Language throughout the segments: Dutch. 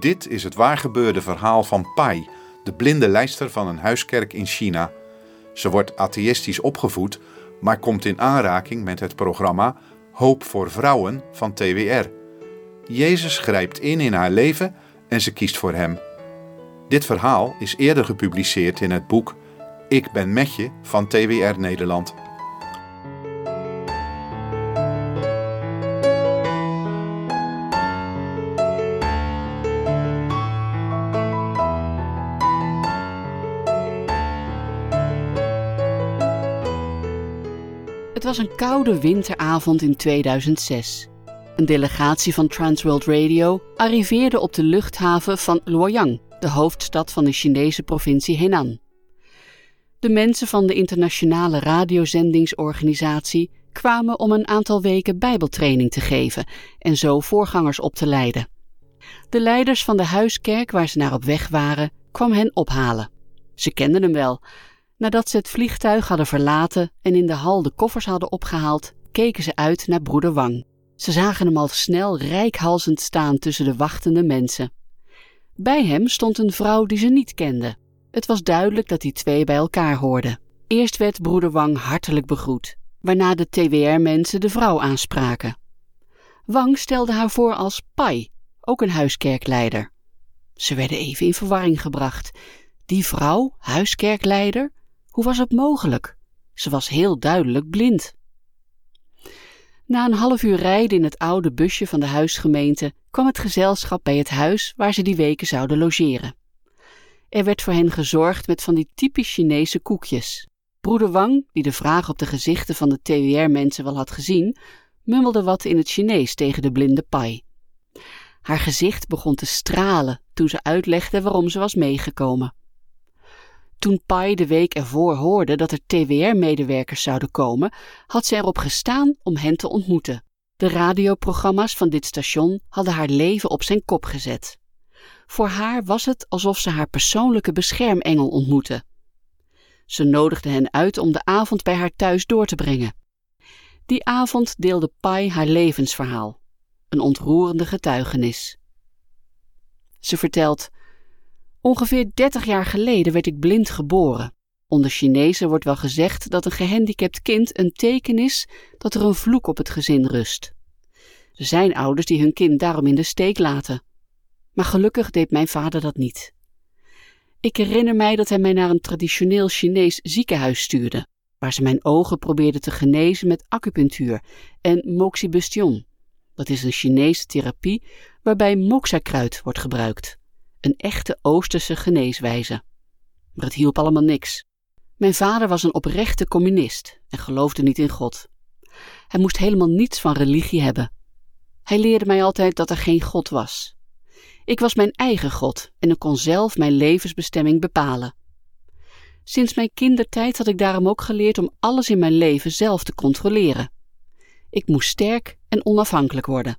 Dit is het waargebeurde verhaal van Pai, de blinde lijster van een huiskerk in China. Ze wordt atheïstisch opgevoed, maar komt in aanraking met het programma Hoop voor Vrouwen van TWR. Jezus grijpt in in haar leven en ze kiest voor hem. Dit verhaal is eerder gepubliceerd in het boek Ik ben met je van TWR Nederland. Was een koude winteravond in 2006. Een delegatie van Transworld Radio arriveerde op de luchthaven van Luoyang, de hoofdstad van de Chinese provincie Henan. De mensen van de internationale radiozendingsorganisatie kwamen om een aantal weken bijbeltraining te geven en zo voorgangers op te leiden. De leiders van de huiskerk waar ze naar op weg waren, kwam hen ophalen. Ze kenden hem wel. Nadat ze het vliegtuig hadden verlaten en in de hal de koffers hadden opgehaald, keken ze uit naar broeder Wang. Ze zagen hem al snel rijkhalzend staan tussen de wachtende mensen. Bij hem stond een vrouw die ze niet kende. Het was duidelijk dat die twee bij elkaar hoorden. Eerst werd broeder Wang hartelijk begroet, waarna de TWR-mensen de vrouw aanspraken. Wang stelde haar voor als Pai, ook een huiskerkleider. Ze werden even in verwarring gebracht. Die vrouw, huiskerkleider? Hoe was het mogelijk? Ze was heel duidelijk blind. Na een half uur rijden in het oude busje van de huisgemeente kwam het gezelschap bij het huis waar ze die weken zouden logeren. Er werd voor hen gezorgd met van die typisch Chinese koekjes. Broeder Wang, die de vraag op de gezichten van de TWR-mensen wel had gezien, mummelde wat in het Chinees tegen de blinde Pai. Haar gezicht begon te stralen toen ze uitlegde waarom ze was meegekomen. Toen Pai de week ervoor hoorde dat er TWR-medewerkers zouden komen, had ze erop gestaan om hen te ontmoeten. De radioprogramma's van dit station hadden haar leven op zijn kop gezet. Voor haar was het alsof ze haar persoonlijke beschermengel ontmoette. Ze nodigde hen uit om de avond bij haar thuis door te brengen. Die avond deelde Pai haar levensverhaal, een ontroerende getuigenis. Ze vertelt: Ongeveer 30 jaar geleden werd ik blind geboren. Onder Chinezen wordt wel gezegd dat een gehandicapt kind een teken is dat er een vloek op het gezin rust. Er zijn ouders die hun kind daarom in de steek laten. Maar gelukkig deed mijn vader dat niet. Ik herinner mij dat hij mij naar een traditioneel Chinees ziekenhuis stuurde, waar ze mijn ogen probeerden te genezen met acupunctuur en moxibustion. Dat is een Chinese therapie waarbij moxakruid wordt gebruikt. Een echte Oosterse geneeswijze. Maar het hielp allemaal niks. Mijn vader was een oprechte communist en geloofde niet in God. Hij moest helemaal niets van religie hebben. Hij leerde mij altijd dat er geen God was. Ik was mijn eigen God en ik kon zelf mijn levensbestemming bepalen. Sinds mijn kindertijd had ik daarom ook geleerd om alles in mijn leven zelf te controleren. Ik moest sterk en onafhankelijk worden.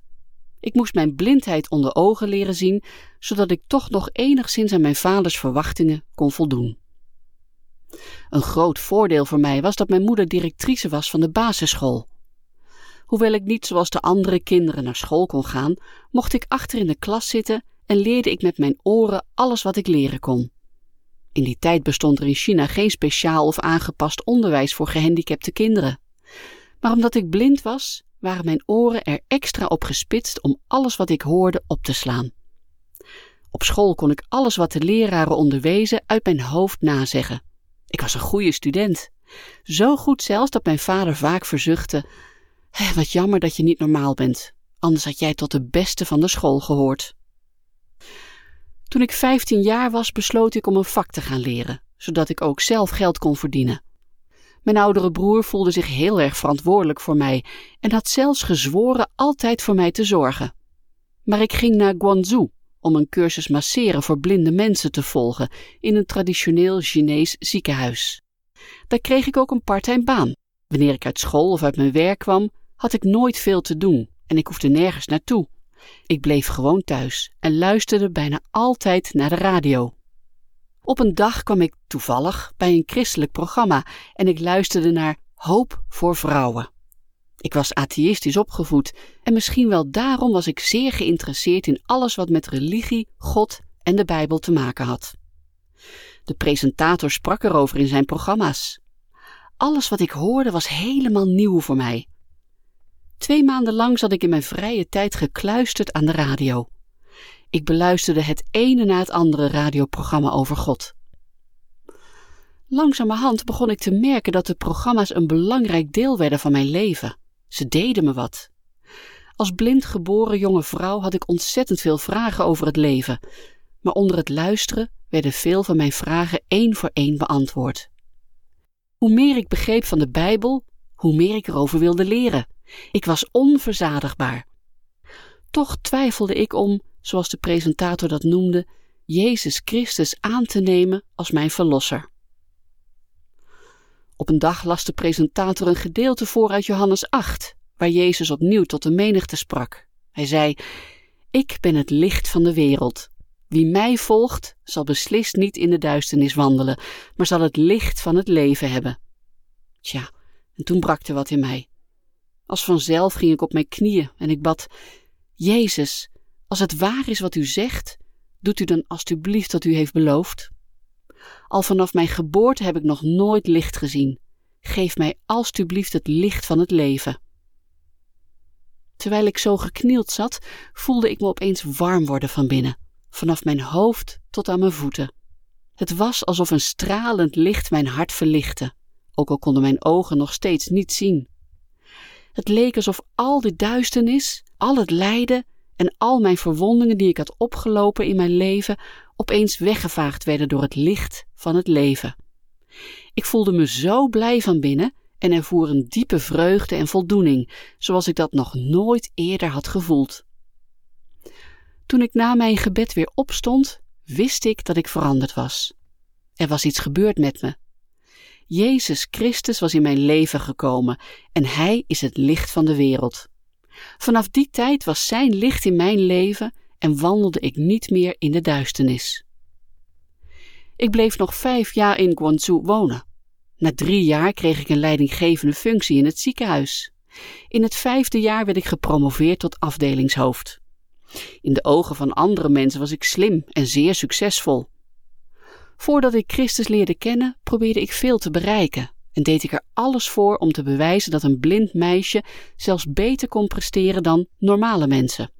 Ik moest mijn blindheid onder ogen leren zien, zodat ik toch nog enigszins aan mijn vaders verwachtingen kon voldoen. Een groot voordeel voor mij was dat mijn moeder directrice was van de basisschool. Hoewel ik niet zoals de andere kinderen naar school kon gaan, mocht ik achter in de klas zitten en leerde ik met mijn oren alles wat ik leren kon. In die tijd bestond er in China geen speciaal of aangepast onderwijs voor gehandicapte kinderen. Maar omdat ik blind was, waren mijn oren er extra op gespitst om alles wat ik hoorde op te slaan. Op school kon ik alles wat de leraren onderwezen uit mijn hoofd nazeggen. Ik was een goede student. Zo goed zelfs dat mijn vader vaak verzuchtte: Wat jammer dat je niet normaal bent, anders had jij tot de beste van de school gehoord. Toen ik 15 jaar was, besloot ik om een vak te gaan leren, zodat ik ook zelf geld kon verdienen. Mijn oudere broer voelde zich heel erg verantwoordelijk voor mij en had zelfs gezworen altijd voor mij te zorgen. Maar ik ging naar Guangzhou om een cursus masseren voor blinde mensen te volgen in een traditioneel Chinees ziekenhuis. Daar kreeg ik ook een parttime baan. Wanneer ik uit school of uit mijn werk kwam, had ik nooit veel te doen en ik hoefde nergens naartoe. Ik bleef gewoon thuis en luisterde bijna altijd naar de radio. Op een dag kwam ik toevallig bij een christelijk programma en ik luisterde naar Hoop voor Vrouwen. Ik was atheïstisch opgevoed en misschien wel daarom was ik zeer geïnteresseerd in alles wat met religie, God en de Bijbel te maken had. De presentator sprak erover in zijn programma's. Alles wat ik hoorde was helemaal nieuw voor mij. Twee maanden lang zat ik in mijn vrije tijd gekluisterd aan de radio. Ik beluisterde het ene na het andere radioprogramma over God. Langzamerhand begon ik te merken dat de programma's een belangrijk deel werden van mijn leven. Ze deden me wat. Als blind geboren jonge vrouw had ik ontzettend veel vragen over het leven, maar onder het luisteren werden veel van mijn vragen één voor één beantwoord. Hoe meer ik begreep van de Bijbel, hoe meer ik erover wilde leren. Ik was onverzadigbaar. Toch twijfelde ik om, zoals de presentator dat noemde, Jezus Christus aan te nemen als mijn verlosser. Op een dag las de presentator een gedeelte voor uit Johannes 8, waar Jezus opnieuw tot de menigte sprak. Hij zei: Ik ben het licht van de wereld. Wie mij volgt, zal beslist niet in de duisternis wandelen, maar zal het licht van het leven hebben. Tja, en toen brak er wat in mij. Als vanzelf ging ik op mijn knieën en ik bad: Jezus, als het waar is wat u zegt, doet u dan alstublieft wat u heeft beloofd. Al vanaf mijn geboorte heb ik nog nooit licht gezien. Geef mij alstublieft het licht van het leven. Terwijl ik zo geknield zat, voelde ik me opeens warm worden van binnen, vanaf mijn hoofd tot aan mijn voeten. Het was alsof een stralend licht mijn hart verlichtte, ook al konden mijn ogen nog steeds niet zien. Het leek alsof al de duisternis, al het lijden en al mijn verwondingen die ik had opgelopen in mijn leven opeens weggevaagd werden door het licht van het leven. Ik voelde me zo blij van binnen en ervoer een diepe vreugde en voldoening, zoals ik dat nog nooit eerder had gevoeld. Toen ik na mijn gebed weer opstond, wist ik dat ik veranderd was. Er was iets gebeurd met me. Jezus Christus was in mijn leven gekomen en Hij is het licht van de wereld. Vanaf die tijd was Zijn licht in mijn leven en wandelde ik niet meer in de duisternis. Ik bleef nog vijf jaar in Guangzhou wonen. Na drie jaar kreeg ik een leidinggevende functie in het ziekenhuis. In het vijfde jaar werd ik gepromoveerd tot afdelingshoofd. In de ogen van andere mensen was ik slim en zeer succesvol. Voordat ik Christus leerde kennen, probeerde ik veel te bereiken en deed ik er alles voor om te bewijzen dat een blind meisje zelfs beter kon presteren dan normale mensen.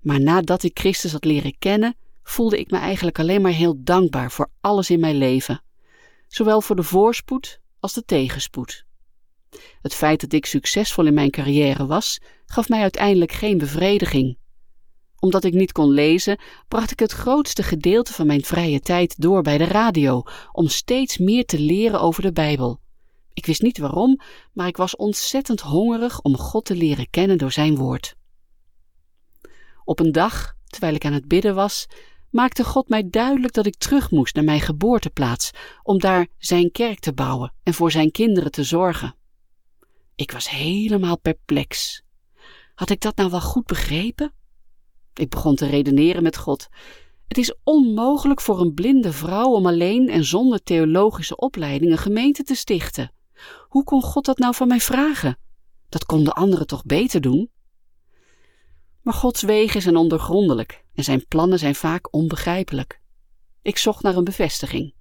Maar nadat ik Christus had leren kennen, voelde ik me eigenlijk alleen maar heel dankbaar voor alles in mijn leven, zowel voor de voorspoed als de tegenspoed. Het feit dat ik succesvol in mijn carrière was, gaf mij uiteindelijk geen bevrediging. Omdat ik niet kon lezen, bracht ik het grootste gedeelte van mijn vrije tijd door bij de radio, om steeds meer te leren over de Bijbel. Ik wist niet waarom, maar ik was ontzettend hongerig om God te leren kennen door zijn woord. Op een dag, terwijl ik aan het bidden was, maakte God mij duidelijk dat ik terug moest naar mijn geboorteplaats om daar zijn kerk te bouwen en voor zijn kinderen te zorgen. Ik was helemaal perplex. Had ik dat nou wel goed begrepen? Ik begon te redeneren met God. Het is onmogelijk voor een blinde vrouw om alleen en zonder theologische opleiding een gemeente te stichten. Hoe kon God dat nou van mij vragen? Dat konden anderen toch beter doen? Maar Gods wegen zijn ondergrondelijk en zijn plannen zijn vaak onbegrijpelijk. Ik zocht naar een bevestiging.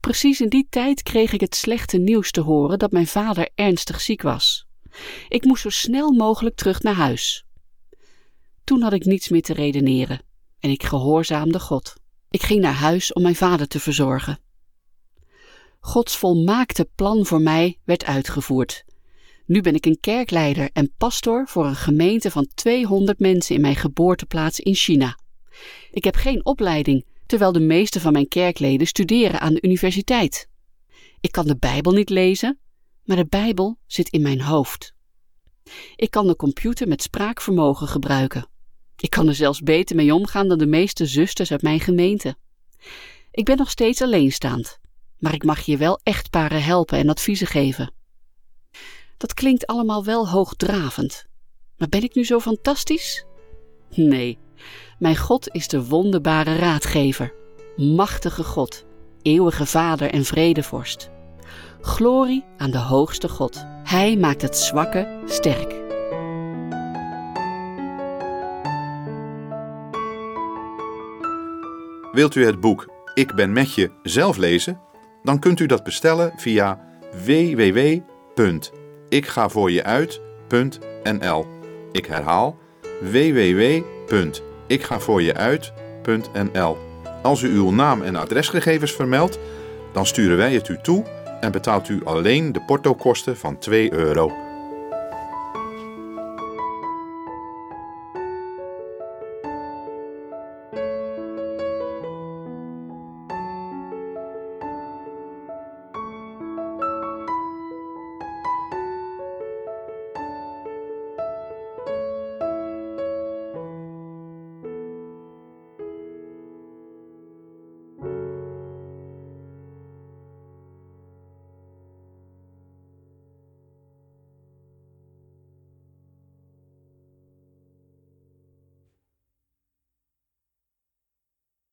Precies in die tijd kreeg ik het slechte nieuws te horen dat mijn vader ernstig ziek was. Ik moest zo snel mogelijk terug naar huis. Toen had ik niets meer te redeneren en ik gehoorzaamde God. Ik ging naar huis om mijn vader te verzorgen. Gods volmaakte plan voor mij werd uitgevoerd nu ben ik een kerkleider en pastor voor een gemeente van 200 mensen in mijn geboorteplaats in China. Ik heb geen opleiding, terwijl de meeste van mijn kerkleden studeren aan de universiteit. Ik kan de Bijbel niet lezen, maar de Bijbel zit in mijn hoofd. Ik kan de computer met spraakvermogen gebruiken. Ik kan er zelfs beter mee omgaan dan de meeste zusters uit mijn gemeente. Ik ben nog steeds alleenstaand, maar ik mag je wel echtparen helpen en adviezen geven. Dat klinkt allemaal wel hoogdravend. Maar ben ik nu zo fantastisch? Nee, mijn God is de wonderbare raadgever, machtige God, eeuwige Vader en vredevorst. Glorie aan de hoogste God. Hij maakt het zwakke sterk. Wilt u het boek Ik ben met je zelf lezen? Dan kunt u dat bestellen via www.ikgavoorjeuit.nl. Ik herhaal www.ikgavoorjeuit.nl. Als u uw naam en adresgegevens vermeldt, dan sturen wij het u toe en betaalt u alleen de portokosten van 2 euro.